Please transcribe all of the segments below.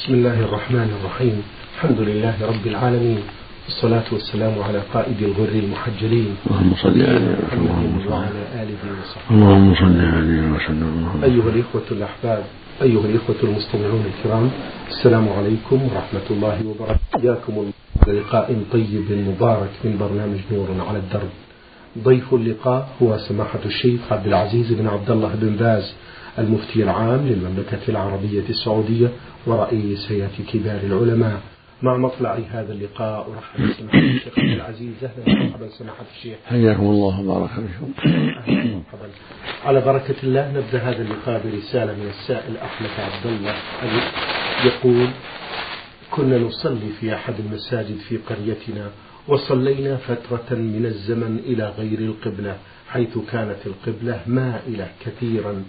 بسم الله الرحمن الرحيم. الحمد لله رب العالمين. والصلاة والسلام على قائد الغر المحجلين. اللهم صل على محمد وعلى آله وصحبه. اللهم صل عليه وسلم أيها الإخوة الأحباب أيها الإخوة المستمعون الكرام السلام عليكم ورحمة الله وبركاته. حياكم الله. لقاء طيب مبارك من برنامج نور على الدرب. ضيف اللقاء هو سماحة الشيخ عبد العزيز بن عبد الله بن باز المفتي العام للمملكة العربية السعودية ورئيس هيئة كبار العلماء. مع مطلع هذا اللقاء أرحب بسماحة الشيخ عبد العزيز. أهلا ومرحبا سماحة الشيخ. حياكم الله وبارك فيكم. أهلا ومرحبا. على بركة الله نبدأ هذا اللقاء برسالة من السائل أحمد عبد الله يقول كنا نصلي في أحد المساجد في قريتنا وصلينا فترة من الزمن إلى غير القبلة حيث كانت القبلة مائلة كثيرا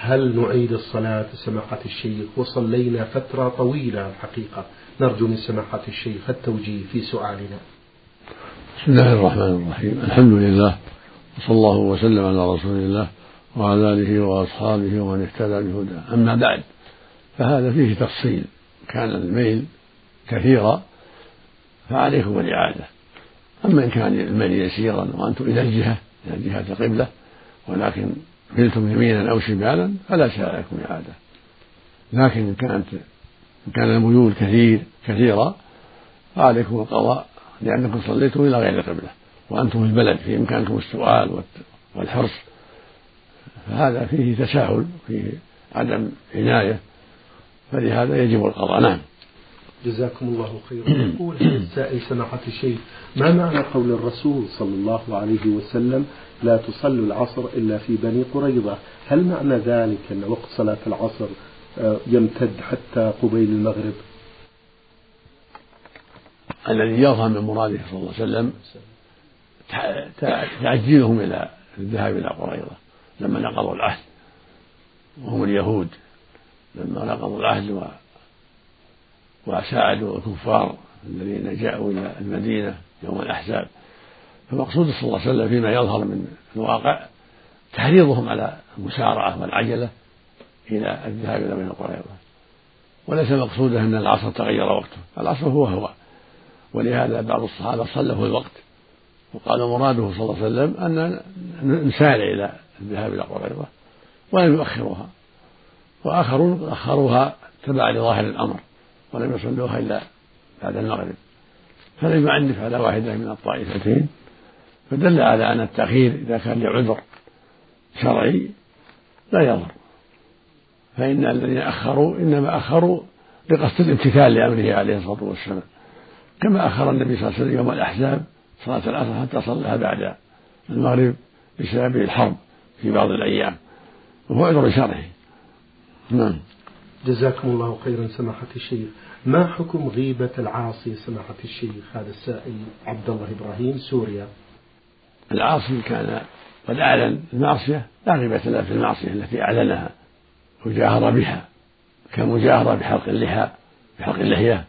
هل نعيد الصلاة سماحة الشيخ وصلينا فترة طويلة الحقيقة؟ نرجو من سماحة الشيخ التوجيه في سؤالنا. بسم الله الرحمن الرحيم. الحمد لله وصلى الله وسلم على رسول الله وعلى آله وأصحابه ومن اهتدى بهداه. أما بعد فهذا فيه تفصيل. كان الميل كثيرا فعليكم الإعادة أما إن كان الميل يسيرا وأنتم إلى الجهة إلى جهة القبلة ولكن ملتم يمينا أو شمالا فلا شيء عليكم إعادة. لكن إن كانت إن كان الميول كثير كثيرا فعليكم القضاء لأنكم صليتم إلى غير القبلة وأنتم في البلد في إمكانكم السؤال والحرص. فهذا فيه تساهل فيه عدم عناية فلهذا يجب القضاء. نعم. جزاكم الله خيرا. يقول السائل سماحة الشيخ ما معنى قول الرسول صلى الله عليه وسلم لا تصلوا العصر إلا في بني قريظة؟ هل معنى ذلك أن وقت صلاة العصر آه، يمتد حتى قبيل المغرب؟ الذي يظهر من مراده صلى الله عليه وسلم تعجيلهم إلى الذهاب إلى قريظة لما نقضوا العهد. وهم اليهود لما نقضوا العهد وساعدوا الكفار الذين جاءوا إلى المدينة. يوم الأحزاب. فمقصود صلى الله عليه وسلم فيما يظهر من الواقع تحريضهم على المسارعة والعجلة إلى الذهاب إلى بني قريظة. وليس مقصوده أن العصر تغير وقته. العصر هو هو. ولهذا بعض الصحابة صلوا الوقت. وقال مراده صلى الله عليه وسلم أن نسارع إلى الذهاب إلى قريظة ولم يؤخروها وآخرون أخروها تبعا لظاهر الأمر. ولم يصلوها إلا بعد المغرب. فلم يعنف على واحدة من الطائفتين فدل على أن التأخير إذا كان لعذر شرعي لا يضر. فإن الذين أخروا إنما أخروا بقصد الامتثال لأمره عليه الصلاة والسلام. كما أخر النبي صلى الله عليه وسلم يوم الأحزاب صلاة العصر حتى صلىها بعد المغرب بسبب الحرب في بعض الأيام. وهو عذر شرعي. نعم. جزاكم الله خيرا سماحة الشيخ. ما حكم غيبة العاصي؟ سماحة الشيخ هذا السائل عبد الله إبراهيم سوريا. العاصي كان قد أعلن المعصية لا غيبة له في المعصية التي أعلنها وجاهر بها كالمجاهرة بحلق اللحى بحلق اللحية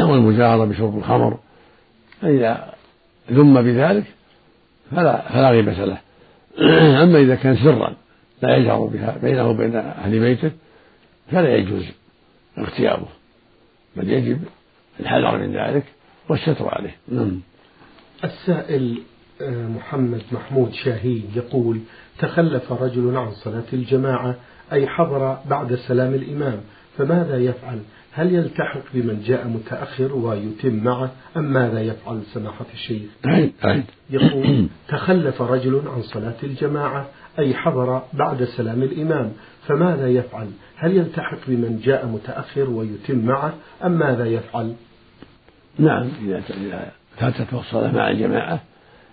والمجاهرة بشرب الخمر. فإذا ذم بذلك فلا فلا غيبة له. أما إذا كان سرا لا يجهر بها بينه وبين أهل بيته فلا يجوز اغتيابه. بل يجب الحذر من ذلك والستر عليه. نعم. السائل آه، محمد محمود شاهين يقول تخلف رجل عن صلاة الجماعة أي حضر بعد سلام الإمام فماذا يفعل؟ هل يلتحق بمن جاء متأخر ويتم معه أم ماذا يفعل سماحة الشيخ؟ يقول تخلف رجل عن صلاة الجماعة أي حضر بعد سلام الإمام. فماذا يفعل؟ هل يلتحق بمن جاء متأخر ويتم معه؟ أم ماذا يفعل؟ نعم إذا فاتته الصلاة مع الجماعة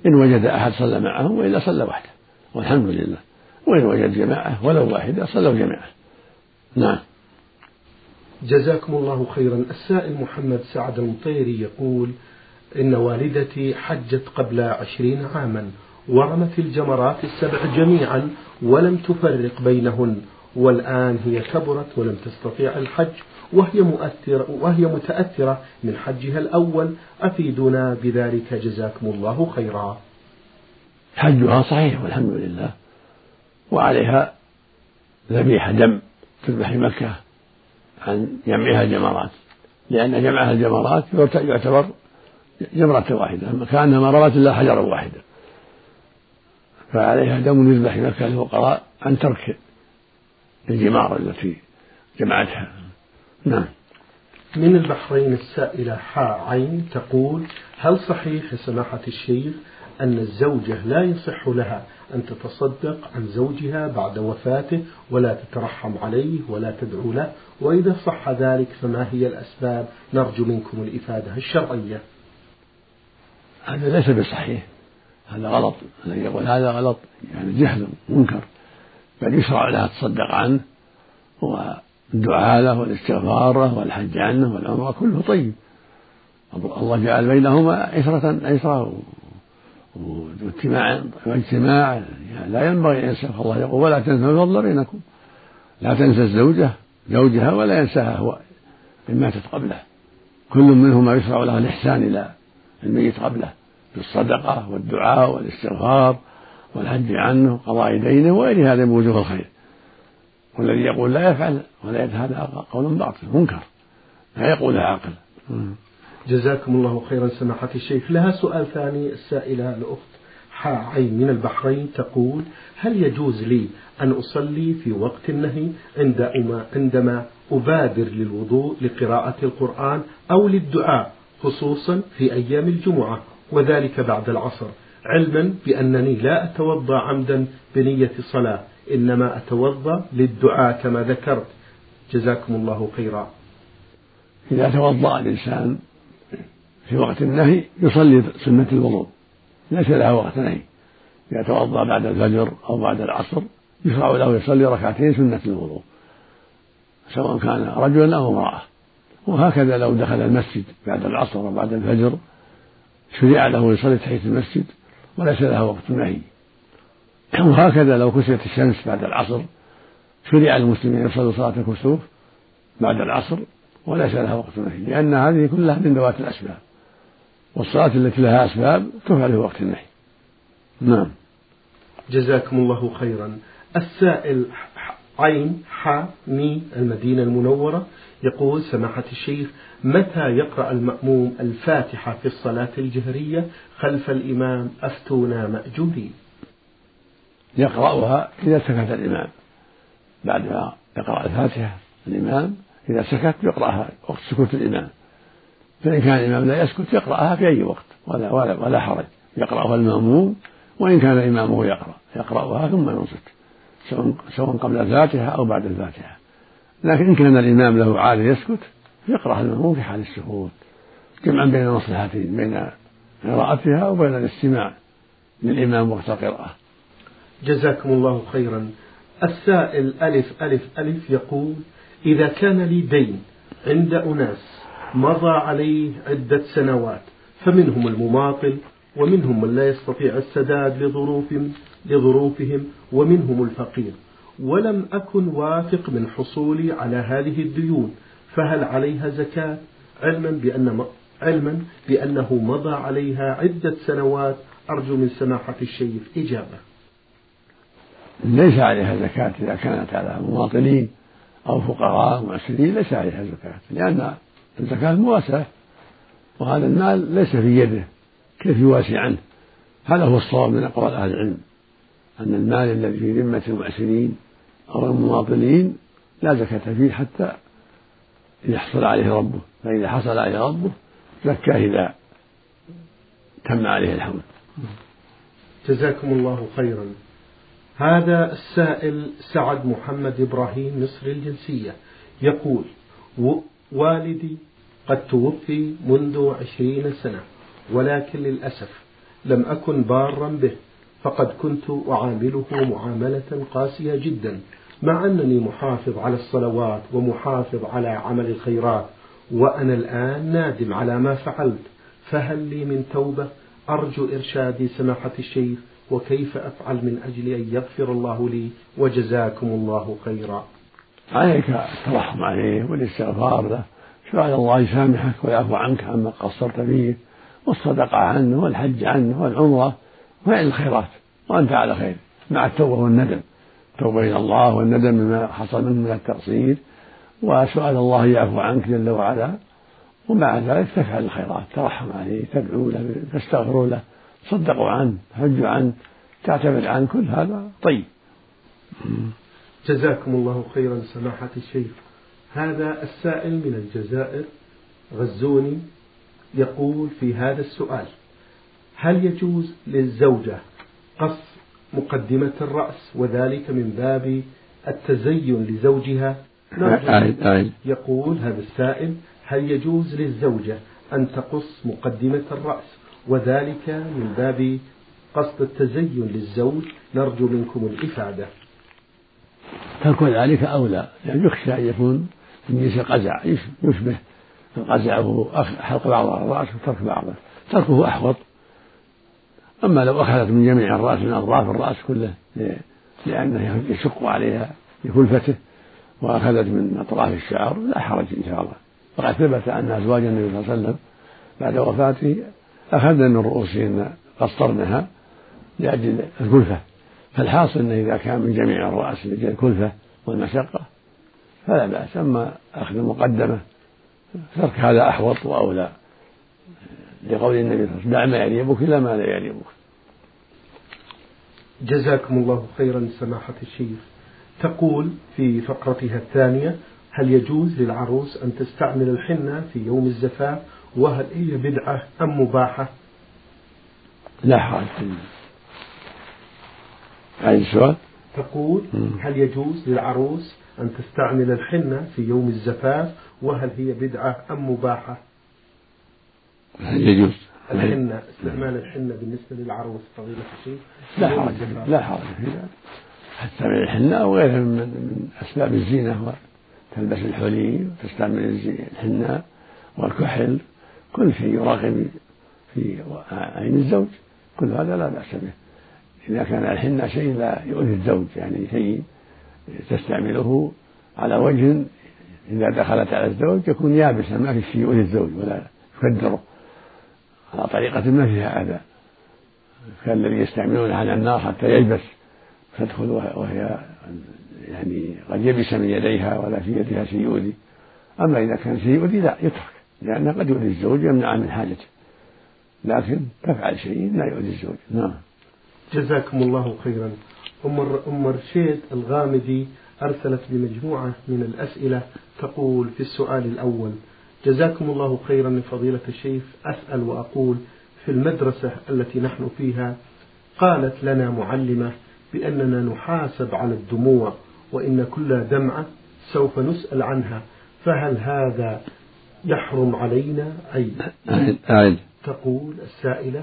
إن وجد أحد صلى معه وإلا صلى وحده. والحمد لله. وإن وجد جماعة ولو واحدة صلوا جماعة. نعم. جزاكم الله خيرا. السائل محمد سعد المطيري يقول إن والدتي حجت قبل عشرين عاما. ورمت الجمرات السبع جميعا ولم تفرق بينهن والآن هي كبرت ولم تستطيع الحج وهي مؤثرة وهي متأثرة من حجها الأول. أفيدنا بذلك جزاكم الله خيرا. حجها صحيح والحمد لله. وعليها ذبيحة دم تذبح مكة عن جمعها الجمرات. لأن جمعها الجمرات يعتبر جمرة واحدة كأنها ما رمت إلا حجرا واحدا فعليها دم يذبح مكة للفقراء عن ترك الجمار التي جمعتها. نعم. من البحرين السائلة حاء عين تقول هل صحيح يا سماحة الشيخ أن الزوجة لا يصح لها أن تتصدق عن زوجها بعد وفاته ولا تترحم عليه ولا تدعو له؟ وإذا صح ذلك فما هي الأسباب؟ نرجو منكم الإفادة الشرعية. هذا ليس بصحيح. هذا غلط. الذي يقول هذا غلط. يعني جهل منكر. بل يشرع لها تصدق عنه. والدعاء له والاستغفار له والحج عنه والعمرة كله طيب. الله جعل بينهما عشرة عشرة واجتماع واجتماع. يعني لا ينبغي أن ينسى الله يقول ولا تنسوا الفضل بينكم. لا تنسى الزوجة زوجها ولا ينساها هو إن ماتت قبله. كل منهما يشرع له الإحسان إلى الميت قبله. بالصدقة والدعاء والاستغفار والحج عنه قضاء دينه وغير هذا من وجوه الخير. والذي يقول لا يفعل ولا هذا قول باطل منكر. لا يقول عاقل. جزاكم الله خيرا سماحة الشيخ. لها سؤال ثاني السائلة الأخت حاء عين من البحرين تقول هل يجوز لي أن أصلي في وقت النهي عندما أبادر للوضوء لقراءة القرآن أو للدعاء خصوصا في أيام الجمعة؟ وذلك بعد العصر. علما بأنني لا أتوضأ عمدا بنية صلاة إنما أتوضأ للدعاء كما ذكرت. جزاكم الله خيرا. إذا توضأ الإنسان في وقت النهي يصلي سنة الوضوء. ليس لها وقت نهي. إذا توضأ بعد الفجر أو بعد العصر يشرع له يصلي ركعتين سنة الوضوء سواء كان رجلا أو امرأة. وهكذا لو دخل المسجد بعد العصر أو بعد الفجر شرع له يصلي تحية المسجد وليس لها وقت نهي. وهكذا لو كسرت الشمس بعد العصر شرع المسلمين يصلوا صلاة الكسوف بعد العصر وليس لها وقت نهي لأن هذه كلها من ذوات الأسباب. والصلاة التي لها أسباب تفعل في وقت النهي. نعم. جزاكم الله خيرا. السائل عين ح مي المدينة المنورة يقول سماحة الشيخ متى يقرأ المأموم الفاتحة في الصلاة الجهرية خلف الإمام أفتونا مأجورين؟ يقرأها إذا سكت الإمام. بعد ما يقرأ الفاتحة الإمام إذا سكت يقرأها وقت سكوت الإمام. فإن كان الإمام لا يسكت يقرأها في أي وقت ولا ولا, ولا حرج. يقرأها المأموم وإن كان إمامه يقرأ يقرأها ثم ينصت سواء قبل الفاتحة أو بعد الفاتحة. لكن إن كان الإمام له عادة يسكت يقرأ المأموم في حال السكوت جمعا بين المصلحتين بين قراءتها وبين الاستماع للإمام وقت القراءة. جزاكم الله خيرا. السائل ألف ألف ألف يقول إذا كان لي دين عند أناس مضى عليه عدة سنوات فمنهم المماطل ومنهم من لا يستطيع السداد لظروفهم لظروفهم ومنهم الفقير. ولم أكن واثق من حصولي على هذه الديون فهل عليها زكاة؟ علما بأن علما بأنه مضى عليها عدة سنوات. أرجو من سماحة الشيخ إجابة. ليس عليها زكاة إذا كانت على مواطنين أو فقراء معسرين ليس عليها زكاة لأن الزكاة مواساة وهذا المال ليس في يده كيف يواسي عنه؟ هذا هو الصواب من أقوال أهل العلم أن المال الذي في ذمة المعسرين أو المماطلين لا زكاة فيه حتى يحصل عليه ربه فإذا حصل عليه ربه زكاه إذا تم عليه الحول جزاكم الله خيرا. هذا السائل سعد محمد إبراهيم مصري الجنسية يقول والدي قد توفي منذ عشرين سنة ولكن للأسف لم أكن بارا به فقد كنت أعامله معاملة قاسية جدا مع أنني محافظ على الصلوات ومحافظ على عمل الخيرات وأنا الآن نادم على ما فعلت فهل لي من توبة؟ أرجو إرشادي سماحة الشيخ وكيف أفعل من أجل أن يغفر الله لي وجزاكم الله خيرا؟ عليك الترحم عليه والاستغفار له. شاء الله يسامحك ويعفو عنك عما قصرت فيه والصدقة عنه والحج عنه والعمرة وفعل الخيرات وأنت على خير مع التوبة والندم. التوبة إلى الله والندم مما حصل منه من التقصير وسؤال الله يعفو عنك جل وعلا ومع ذلك تفعل الخيرات ترحم عليه تدعو له تستغفر له تصدقوا عنه تحجوا عنه تعتمد عنه كل هذا. طيب. جزاكم الله خيرا سماحة الشيخ. هذا السائل من الجزائر غزوني يقول في هذا السؤال هل يجوز للزوجة قص مقدمة الرأس وذلك من باب التزين لزوجها. يقول هذا السائل هل يجوز للزوجة أن تقص مقدمة الرأس؟ وذلك من باب قصد التزين للزوج. نرجو منكم الإفادة. ترك ذلك أولى. يعني يخشى أن يكون من جنس القزع يشبه القزع وهو حلق بعض الرأس وترك بعضه. تركه أحوط. أما لو أخذت من جميع الرأس من أطراف الرأس كله لأنه يشق عليها لكلفته وأخذت من أطراف الشعر لا حرج إن شاء الله. وقد ثبت أن أزواج النبي صلى الله عليه وسلم بعد وفاته أخذن من رؤوسهن قصرنها لأجل الكلفة. فالحاصل أنه إذا كان من جميع الرأس لأجل الكلفة والمشقة فلا بأس. أما أخذ المقدمة ترك هذا أحوط وأولى. لقول النبي صلى الله عليه وسلم دع ما يريبك إلى ما لا يريبك جزاكم الله خيرا سماحة الشيخ. تقول في فقرتها الثانية هل يجوز للعروس أن تستعمل الحنة في يوم الزفاف؟ وهل هي بدعة أم مباحة؟ لا حرج هذا السؤال. تقول هل يجوز للعروس أن تستعمل الحنة في يوم الزفاف؟ وهل هي بدعة أم مباحة؟ يجوز؟ الحنة استعمال الحنة بالنسبة للعروس فضيلة الشيخ لا حرج لا حرج. في ذلك حتى من الحنة أو غيرها من أسباب الزينة وتلبس الحلي وتستعمل الحنة والكحل كل شيء يراقب في عين الزوج. كل هذا لا بأس به. إذا كان الحنة شيء لا يؤذي الزوج يعني شيء تستعمله على وجه إذا دخلت على الزوج يكون يابسا ما في شيء يؤذي الزوج ولا يكدره. على طريقة ما فيها أذى كالذي يستعملون على النار حتى يلبس تدخل وهي يعني قد يبس من يديها ولا في يدها شيء يؤذي أما إذا كان شيء يؤذي لا يترك لأنه قد يؤذي الزوج يمنع من حاجته. لكن تفعل شيء لا يؤذي الزوج. نعم. جزاكم الله خيرا. أم أم رشيد الغامدي أرسلت بمجموعة من الأسئلة تقول في السؤال الأول جزاكم الله خيرا من فضيلة الشيخ. أسأل وأقول في المدرسة التي نحن فيها قالت لنا معلمة بأننا نحاسب على الدموع وإن كل دمعة سوف نسأل عنها فهل هذا يحرم علينا؟ أي تقول السائلة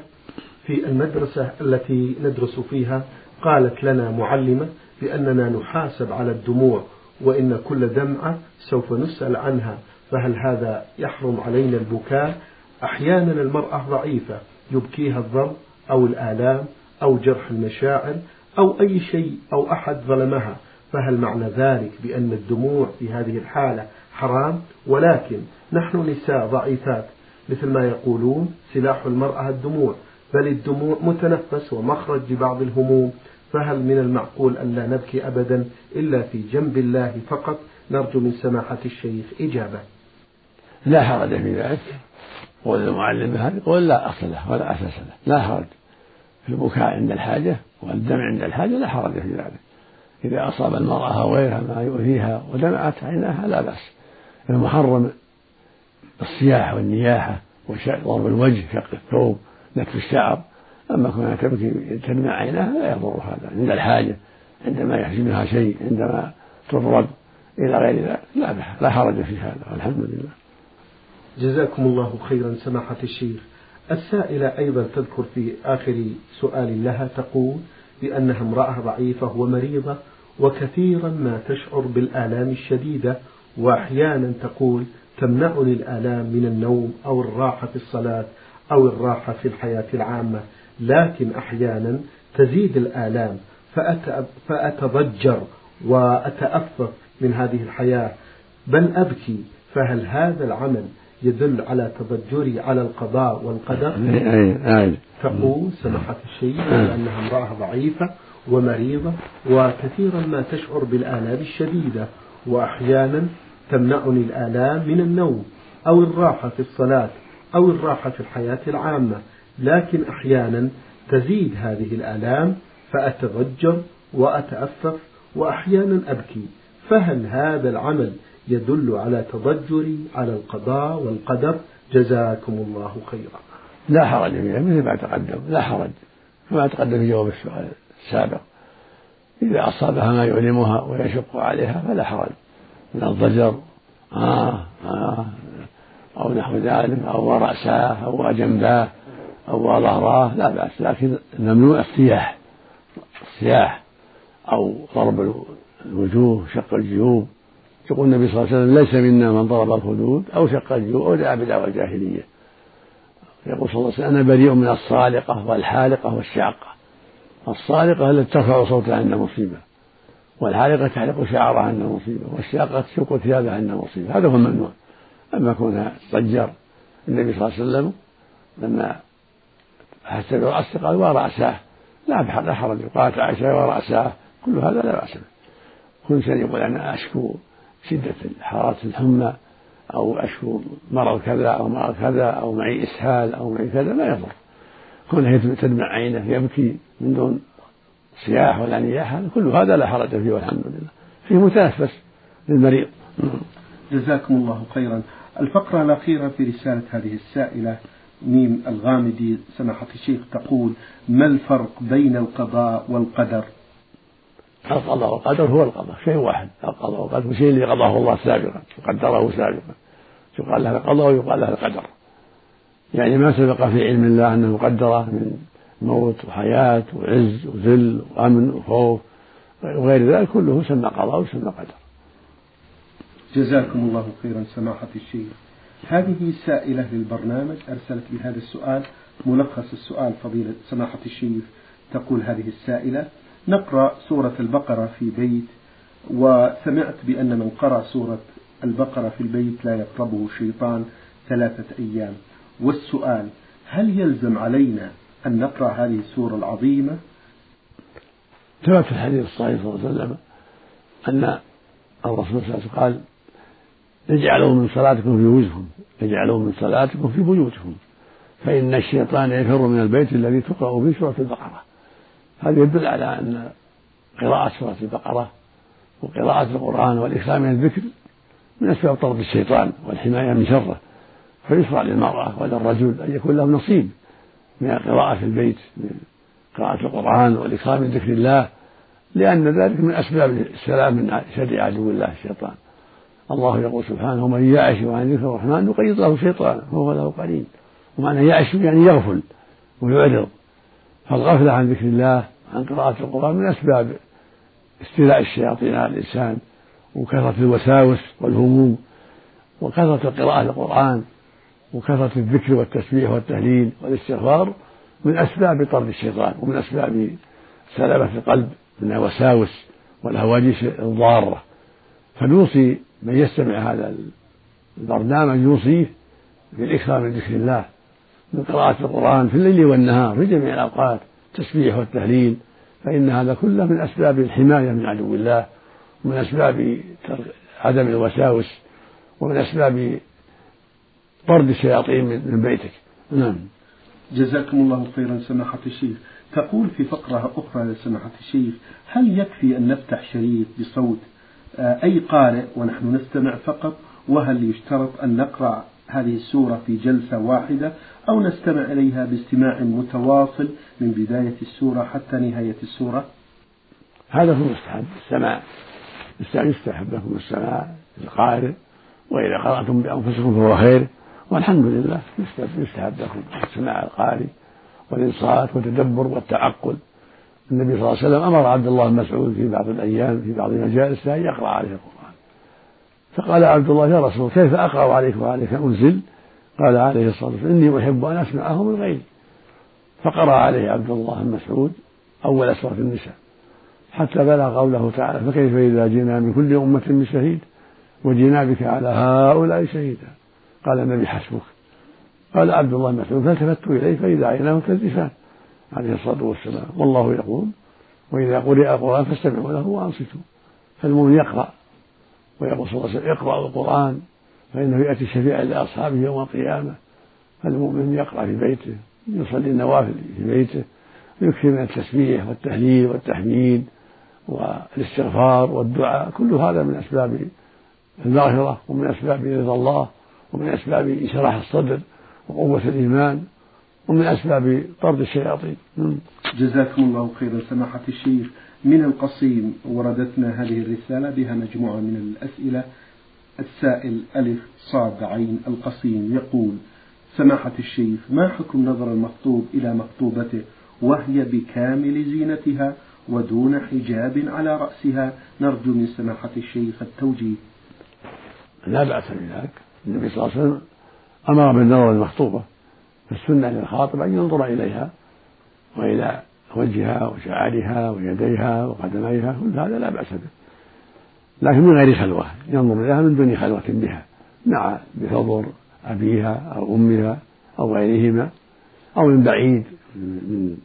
في المدرسة التي ندرس فيها قالت لنا معلمة بأننا نحاسب على الدموع وإن كل دمعة سوف نسأل عنها فهل هذا يحرم علينا البكاء؟ أحيانا المرأة ضعيفة يبكيها الضرب أو الآلام أو جرح المشاعر أو أي شيء أو أحد ظلمها. فهل معنى ذلك بأن الدموع في هذه الحالة حرام؟ ولكن نحن نساء ضعيفات مثل ما يقولون سلاح المرأة الدموع بل الدموع متنفس ومخرج لبعض الهموم. فهل من المعقول أن لا نبكي أبدا إلا في جنب الله فقط؟ نرجو من سماحة الشيخ إجابة. لا حرج في ذلك. قول المعلم هذا قول لا أصل له ولا أساس له. لا حرج. في البكاء عند الحاجة والدمع عند الحاجة لا حرج في ذلك. إذا أصاب المرأة أو غيرها ما يؤذيها ودمعت عيناها لا بأس. المحرم الصياح والنياحة وضرب الوجه شق الثوب نتف الشعر. أما كونها تبكي تدمع عيناها لا يضر هذا. عند الحاجة عندما يحزنها شيء عندما تضرب إلى غير ذلك لا لا حرج في هذا والحمد لله. جزاكم الله خيرا سماحة الشيخ. السائلة أيضا تذكر في آخر سؤال لها تقول بأنها امرأة ضعيفة ومريضة وكثيرا ما تشعر بالآلام الشديدة وأحيانا تقول تمنعني الآلام من النوم أو الراحة في الصلاة أو الراحة في الحياة العامة لكن أحيانا تزيد الآلام. فأتضجر وأتأفف من هذه الحياة. بل أبكي فهل هذا العمل يدل على تضجري على القضاء والقدر. تقول سماحة الشيخ أنها امرأة ضعيفة ومريضة وكثيرا ما تشعر بالآلام الشديدة وأحيانا تمنعني الآلام من النوم أو الراحة في الصلاة أو الراحة في الحياة العامة. لكن أحيانا تزيد هذه الآلام فأتضجر وأتأفف وأحيانا أبكي. فهل هذا العمل يدل على تضجري على القضاء والقدر. جزاكم الله خيرا. لا حرج فيها مثل ما تقدم. لا حرج. كما تقدم في جواب السؤال السابق. إذا أصابها ما يؤلمها ويشق عليها فلا حرج. من الضجر آه آه أو نحو ذلك أو رأساه أو جنباه أو ظهراه لا بأس. لكن ممنوع الصياح الصياح أو ضرب الوجوه شق الجيوب. يقول النبي صلى الله عليه وسلم ليس منا من ضرب الخدود أو شق الجيوب أو دعا بدعوى الجاهلية. يقول صلى الله عليه وسلم أنا بريء من الصالقة والحالقة والشاقة الصالقة التي ترفع صوتها عند مصيبة والحالقة تحلق شعرها عند مصيبة والشاقة تشق ثيابها عند مصيبة. هذا هو الممنوع. أما كونها ضجر النبي صلى الله عليه وسلم لما حس برأسه قال ورأساه لا لا حرج قالت عائشة ورأساه كل هذا لا بأس به. كل إنسان يقول أنا أشكو شدة حرارة الحمى أو أشكو مرض كذا أو مرض كذا أو معي إسهال أو معي كذا لا يضر. كونه تدمع عينه يبكي من دون صياح ولا نياح كل هذا لا حرج فيه والحمد لله. فيه متنفس للمريض. جزاكم الله خيرا. الفقرة الأخيرة في رسالة هذه السائلة ميم الغامدي سماحة الشيخ تقول ما الفرق بين القضاء والقدر؟ القضاء والقدر هو القضاء شيء واحد القضاء والقدر شيء اللي قضاه الله سابقا وقدره سابقا. يقال له القضاء ويقال له القدر يعني ما سبق في علم الله أنه قدره من موت وحياة وعز وذل وأمن وخوف وغير ذلك كله سمى قضاء وسمى قدر. جزاكم الله خيرا سماحة الشيخ. هذه سائلة للبرنامج أرسلت بهذا السؤال ملخص السؤال فضيلة سماحة الشيخ تقول هذه السائلة. نقرأ سورة البقرة في بيت وسمعت بأن من قرأ سورة البقرة في البيت لا يقربه شيطان ثلاثة أيام. والسؤال هل يلزم علينا أن نقرأ هذه السورة العظيمة؟ ثبت في الحديث الصحيح صلى الله عليه وسلم أن الرسول صلى الله عليه وسلم قال اجعلوا من صلاتكم في بيوتكم اجعلوا من صلاتكم في بيوتكم فإن الشيطان يفر من البيت الذي تقرأ فيه سورة البقرة. هذا يدل على أن قراءة سورة البقرة وقراءة القرآن والإكثار من الذكر من أسباب طرد الشيطان والحماية من شره. فيشرع للمرأة وللرجل أن يكون له نصيب من القراءة في البيت من قراءة القرآن والإكثار من ذكر الله لأن ذلك من أسباب السلام من شر عدو الله الشيطان. الله يقول سبحانه ومن يعش عن ذكر الرحمن نقيض له شيطانا فهو له قرين. ومعنى يعش يعني يغفل ويعرض. فالغفلة عن ذكر الله عن قراءة القرآن من أسباب استيلاء الشياطين على الإنسان وكثرة الوساوس والهموم وكثرة القراءة للقرآن وكثرة الذكر والتسبيح والتهليل والاستغفار من أسباب طرد الشيطان ومن أسباب سلامة القلب من الوساوس والهواجس الضارة. فنوصي من يستمع هذا البرنامج يوصيه بالإكثار من ذكر الله. من قراءة القرآن في الليل والنهار في جميع الأوقات التسبيح والتهليل فإن هذا كله من أسباب الحماية من عدو الله ومن أسباب عدم الوساوس ومن أسباب طرد الشياطين من بيتك. نعم. جزاكم الله خيرا سماحة الشيخ. تقول في فقرة أخرى لسماحة الشيخ هل يكفي أن نفتح شريط بصوت آه، أي قارئ ونحن نستمع فقط وهل يشترط أن نقرأ هذه السورة في جلسة واحدة أو نستمع إليها باستماع متواصل من بداية السورة حتى نهاية السورة. هذا هو مستحب السماع يستحب لكم السماع القارئ وإذا قرأتم بأنفسكم فهو خير. والحمد لله يستحب لكم سماع القارئ والإنصات والتدبر والتعقل. النبي صلى الله عليه وسلم أمر عبد الله بن مسعود في بعض الأيام في بعض المجالس أن يقرأ عليه القرآن. فقال عبد الله يا رسول كيف أقرأ عليك وعليك أنزل؟ قال عليه الصلاة والسلام إني أحب أن أسمعه من غيري. فقرأ عليه عبد الله بن مسعود أول سورة النساء حتى بلغ قوله تعالى فكيف إذا جئنا من كل أمة بشهيد وجئنا بك على هؤلاء شهيدا؟ قال النبي حسبك. قال عبد الله بن مسعود فالتفت إليه فإذا عيناه تذرفان عليه الصلاة والسلام والله يقول وإذا قرئ القرآن فاستمعوا له وأنصتوا. فالمؤمن يقرأ ويقول صلى الله عليه وسلم اقرأوا القرآن فإنه يأتي شفيعا لأصحابه يوم القيامة. فالمؤمن يقرأ في بيته يصلي النوافل في بيته ويكثر من التسبيح والتهليل والتحميد والاستغفار والدعاء. كل هذا من أسباب المغفرة ومن أسباب رضا الله ومن أسباب انشراح الصدر وقوة الإيمان ومن أسباب طرد الشياطين. جزاكم الله خيرا سماحة الشيخ. من القصيم وردتنا هذه الرسالة بها مجموعة من الأسئلة. السائل ألف صاد عين القصيم يقول سماحة الشيخ ما حكم نظر المخطوب إلى مخطوبته وهي بكامل زينتها ودون حجاب على رأسها؟ نرجو من سماحة الشيخ التوجيه. لا بأس بذلك النبي صلى الله عليه وسلم أمر بالنظر المخطوبة فالسنة للخاطب أن ينظر إليها وإلى وجهها وشعرها ويديها وقدميها كل هذا لا بأس به. لكن من غير خلوة ينظر إليها من دون خلوة بها مع بحضور أبيها أو أمها أو غيرهما أو من بعيد من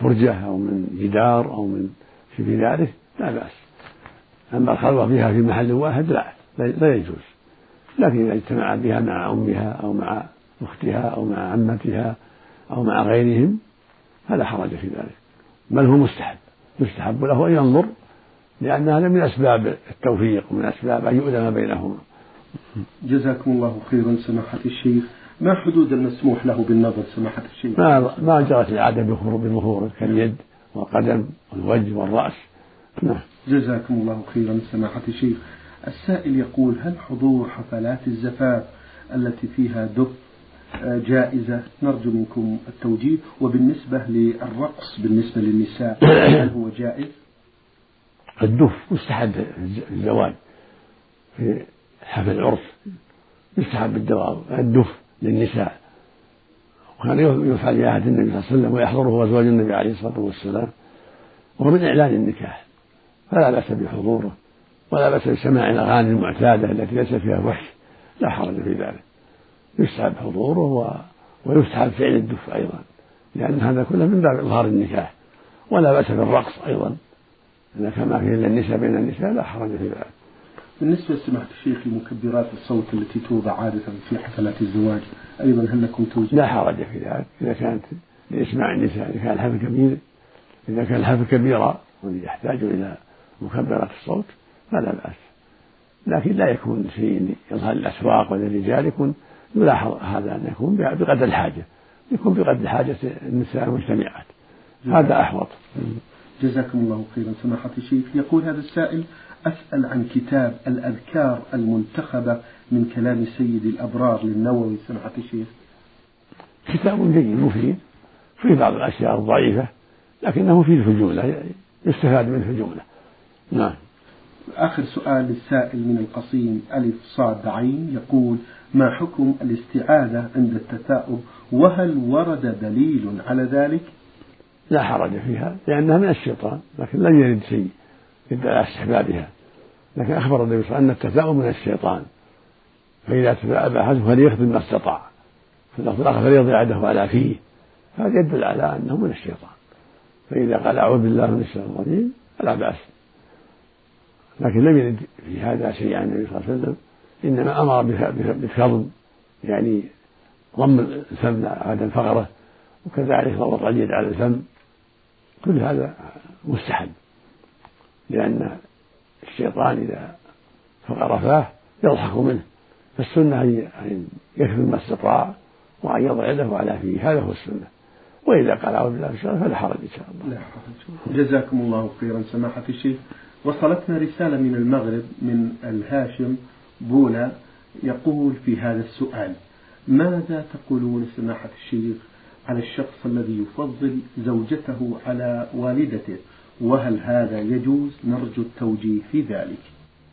فرجة أو من جدار أو من في ذلك لا بأس. أما الخلوة فيها في محل واحد لا لا يجوز. لكن إذا اجتمع بها مع أمها أو مع أختها أو مع عمتها أو مع غيرهم فلا حرج في ذلك. بل هو مستحب. يستحب له أن ينظر لأن هذا من أسباب التوفيق ومن أسباب أن يؤذن بينهما. جزاكم الله خيرا سماحة الشيخ. ما حدود المسموح له بالنظر سماحة الشيخ؟ ما ما جرت العادة بظهوره كاليد والقدم والوجه والرأس. نعم. جزاكم الله خيرا سماحة الشيخ. السائل يقول هل حضور حفلات الزفاف التي فيها دف جائزة. نرجو منكم التوجيه. وبالنسبة للرقص بالنسبة للنساء هل هو جائز؟ الدف مستحب الزواج في حفل العرس يستحب الدف للنساء. وكان يفعل في عهد النبي صلى الله عليه وسلم ويحضره أزواج النبي عليه الصلاة والسلام. وهو من إعلان النكاح فلا بأس بحضوره ولا بأس بسماع الأغاني المعتادة التي ليس فيها وحش لا حرج في ذلك. يستحب حضوره و... ويستحب فعل الدف أيضا. لأن هذا كله من باب إظهار النكاح. ولا بأس بالرقص أيضا. إذا كان ما فيه إلا النساء بين النساء لا حرج في ذلك. بالنسبة لسماحة الشيخ لمكبرات الصوت التي توضع عادة في حفلات الزواج أيضا هل لكم توجيه؟ لا حرج في ذلك. إذا كانت لإسماع النساء إذا كان الحفل كبير إذا كان الحفل كبيرا ويحتاج إلى مكبرات الصوت فلا بأس. لكن لا يكون شيء يظهر الأسواق وللرجال يكون يلاحظ هذا أن يكون بقدر الحاجة يكون بقدر حاجة النساء المجتمعات. هذا أحوط. جزاكم الله خيرا. سماحة الشيخ يقول هذا السائل أسأل عن كتاب الأذكار المنتخبة من كلام سيد الأبرار للنووي سماحة الشيخ. كتاب جيد مفيد في بعض الأشياء الضعيفة لكنه مفيد في الجملة يستفاد منه في الجملة نعم. آخر سؤال للسائل من القصيم ألف صاد عين يقول ما حكم الاستعاذة عند التثاؤب وهل ورد دليل على ذلك؟ لا حرج فيها لأنها من الشيطان لكن لم يرد شيء يدل على استحبابها لكن أخبر النبي صلى الله عليه وسلم أن التثاؤب من الشيطان. فإذا تثاءب أحدهم فليخدم ما استطاع. في اللفظ الآخر فليضع يده على فيه هذا يدل على أنه من الشيطان. فإذا قال أعوذ بالله من الشيطان الرجيم فلا بأس. لكن لم يرد في هذا شيء عن النبي صلى الله عليه وسلم. إنما أمر بكظم يعني ضم الفم على الفقرة وكذلك ضغط اليد على الفم. كل هذا مستحب لأن الشيطان إذا فقر فاه يضحك منه. فالسنة أن يكفي ما استطاع وأن يضع يده على فيه هذا هو السنة. وإذا قال أعوذ بالله من الشيطان فلا حرج إن شاء الله. لا حرج جزاكم الله خيرا سماحة الشيخ. وصلتنا رسالة من المغرب من الهاشم. بولا يقول في هذا السؤال ماذا تقولون سماحة الشيخ على الشخص الذي يفضل زوجته على والدته؟ وهل هذا يجوز؟ نرجو التوجيه في ذلك.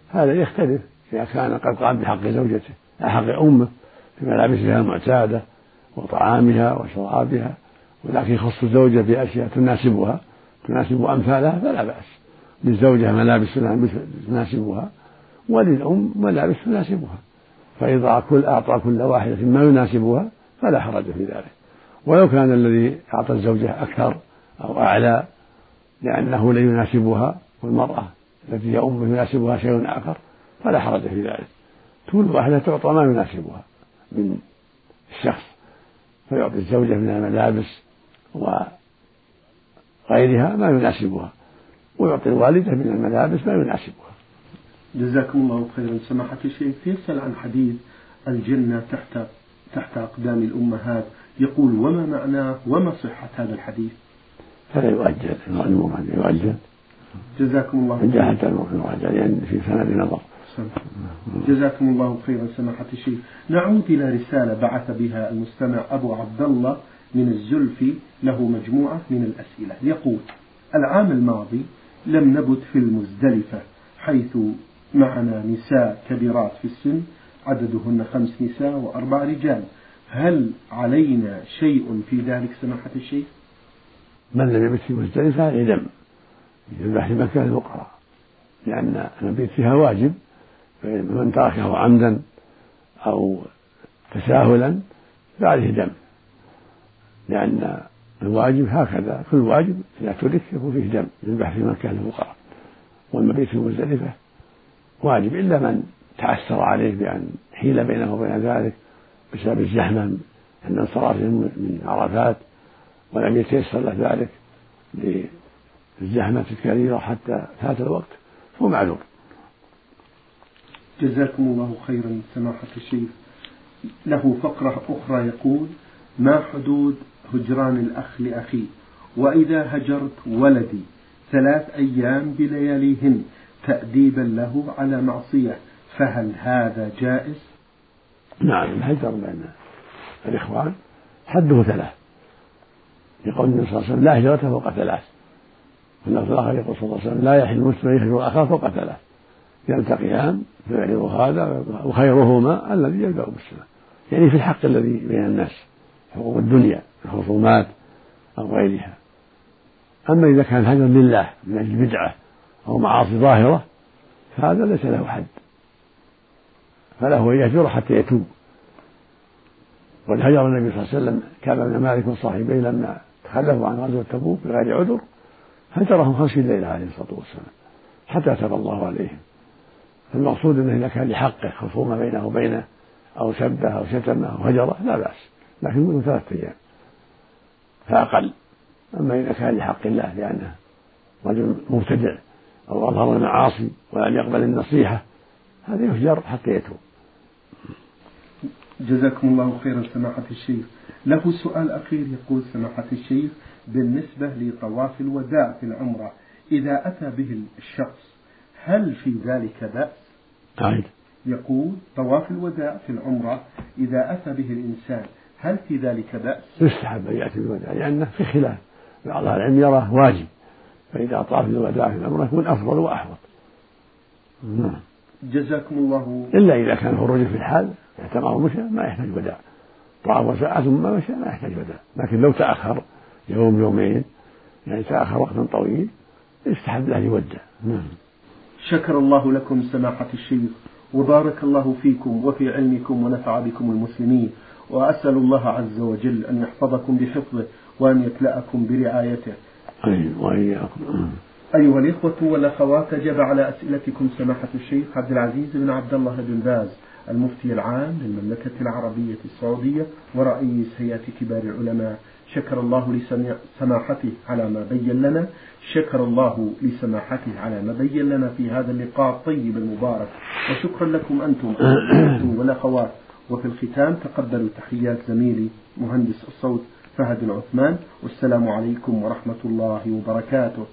هذا يختلف إذا كان قد قام بحق زوجته حق أمه في ملابسها المعتادة وطعامها وشرابها ولكن يخص الزوجة بأشياء تناسبها تناسب أمثالها فلا بأس. للزوجة ملابس تناسبها. وللأم ملابس تناسبها فإذا كل أعطى كل واحدة ما يناسبها فلا حرج في ذلك. ولو كان الذي أعطى الزوجة أكثر أو أعلى لأنه لا يناسبها والمرأة التي هي أم يناسبها شيء آخر فلا حرج في ذلك. كل واحدة تعطى ما يناسبها من الشخص فيعطي الزوجة من الملابس وغيرها ما يناسبها ويعطي الوالدة من الملابس ما يناسبها. جزاكم الله خيرا. سماحة الشيخ يسأل عن حديث الجنة تحت تحت أقدام الأمهات؟ يقول وما معناه وما صحة هذا الحديث؟ فلا يؤجل المعلوم يؤجل. جزاكم الله خيرا. حتى يؤجل لأن في سند نظر. جزاكم الله خيرا سماحة الشيخ. نعود إلى رسالة بعث بها المستمع أبو عبد الله من الزلفي له مجموعة من الأسئلة. يقول العام الماضي لم نبت في المزدلفة حيث معنا نساء كبيرات في السن عددهن خمس نساء وأربع رجال. هل علينا شيء في ذلك سماحة الشيخ؟ من لم يبت في مزدلفة يدم يذبح في مكان الفقراء. لأن المبيت فيها واجب فمن تركه عمدا أو تساهلا فعليه دم. لأن الواجب هكذا كل واجب إذا ترك يكون فيه دم يذبح في مكان الفقراء. والمبيت في مزدلفة واجب إلا من تعسر عليه بأن حيل بينه وبين ذلك بسبب الزحمة عند انصرافه من عرفات ولم يتيسر له ذلك للزحمة الكثيرة حتى فات الوقت فهو معذور. جزاكم الله خيرا سماحة الشيخ. له فقرة أخرى يقول ما حدود هجران الأخ لأخيه وإذا هجرت ولدي ثلاث أيام بلياليهن تأديبا له على معصية فهل هذا جائز؟ نعم الهجر بين الإخوان. حده ثلاث. يقول النبي صلى الله عليه وسلم لا هجرة فوق ثلاث. واللفظ الآخر يقول صلى الله عليه وسلم لا يحل المسلم يهجر أخاه فوق ثلاث. يلتقيان فيعرض هذا وخيرهما الذي يبدأ بالسلام يعني في الحق الذي بين الناس حقوق الدنيا الخصومات أو غيرها. أما إذا كان هجر لله من أجل بدعة أو معاصي ظاهرة فهذا ليس له حد. فله أن يهجر حتى يتوب. والهجر النبي صلى الله عليه وسلم كان بن مالك وصاحبيه لما تخلفوا عن غزوة تبوك بغير عذر هجرهم خمسين ليلة عليه الصلاة والسلام حتى تاب الله عليهم. فالمقصود إنه إذا كان لحقه خصومة بينه وبينه أو سبه أو شتمه أو هجره لا بأس. لكن منه ثلاثة أيام. فأقل. أما إذا كان لحق الله لأنه رجل مبتدع. أو أظهر المعاصي ولم يقبل النصيحة. هذا يهجر حتى يتوب جزاكم الله خيرا سماحة الشيخ. له سؤال أخير يقول سماحة الشيخ بالنسبة لطواف الوداع في العمرة إذا أتى به الشخص هل في ذلك بأس؟ طيب. يقول طواف الوداع في العمرة إذا أتى به الإنسان هل في ذلك بأس؟ يستحب أن يأتي بالوداع لأنه في خلاف. بعض أهل العلم يراه واجب. فإذا طاف الوداع في العمرة يكون أفضل وأحوط. نعم. جزاكم الله. إلا إذا كان خروجه في الحال اعتمر ومشى ما يحتاج وداع طاف وساعة ثم مشى ما يحتاج وداع لكن لو تأخر يوم يومين يعني تأخر وقتا طويل يستحب له يودع. نعم. شكر الله لكم سماحة الشيخ وبارك الله فيكم وفي علمكم ونفع بكم المسلمين وأسأل الله عز وجل أن يحفظكم بحفظه وأن يكلأكم برعايته. وإياكم. أيها الإخوة والأخوات أجاب على أسئلتكم سماحة الشيخ عبد العزيز بن عبد الله بن باز المفتي العام للمملكة العربية السعودية ورئيس هيئة كبار العلماء. شكر الله لسماحته على ما بين لنا. شكر الله لسماحته على ما بين لنا في هذا اللقاء الطيب المبارك. وشكرا لكم أنتم والأخوات وفي الختام تقبلوا تحيات زميلي مهندس الصوت فهد العثمان والسلام عليكم ورحمة الله وبركاته.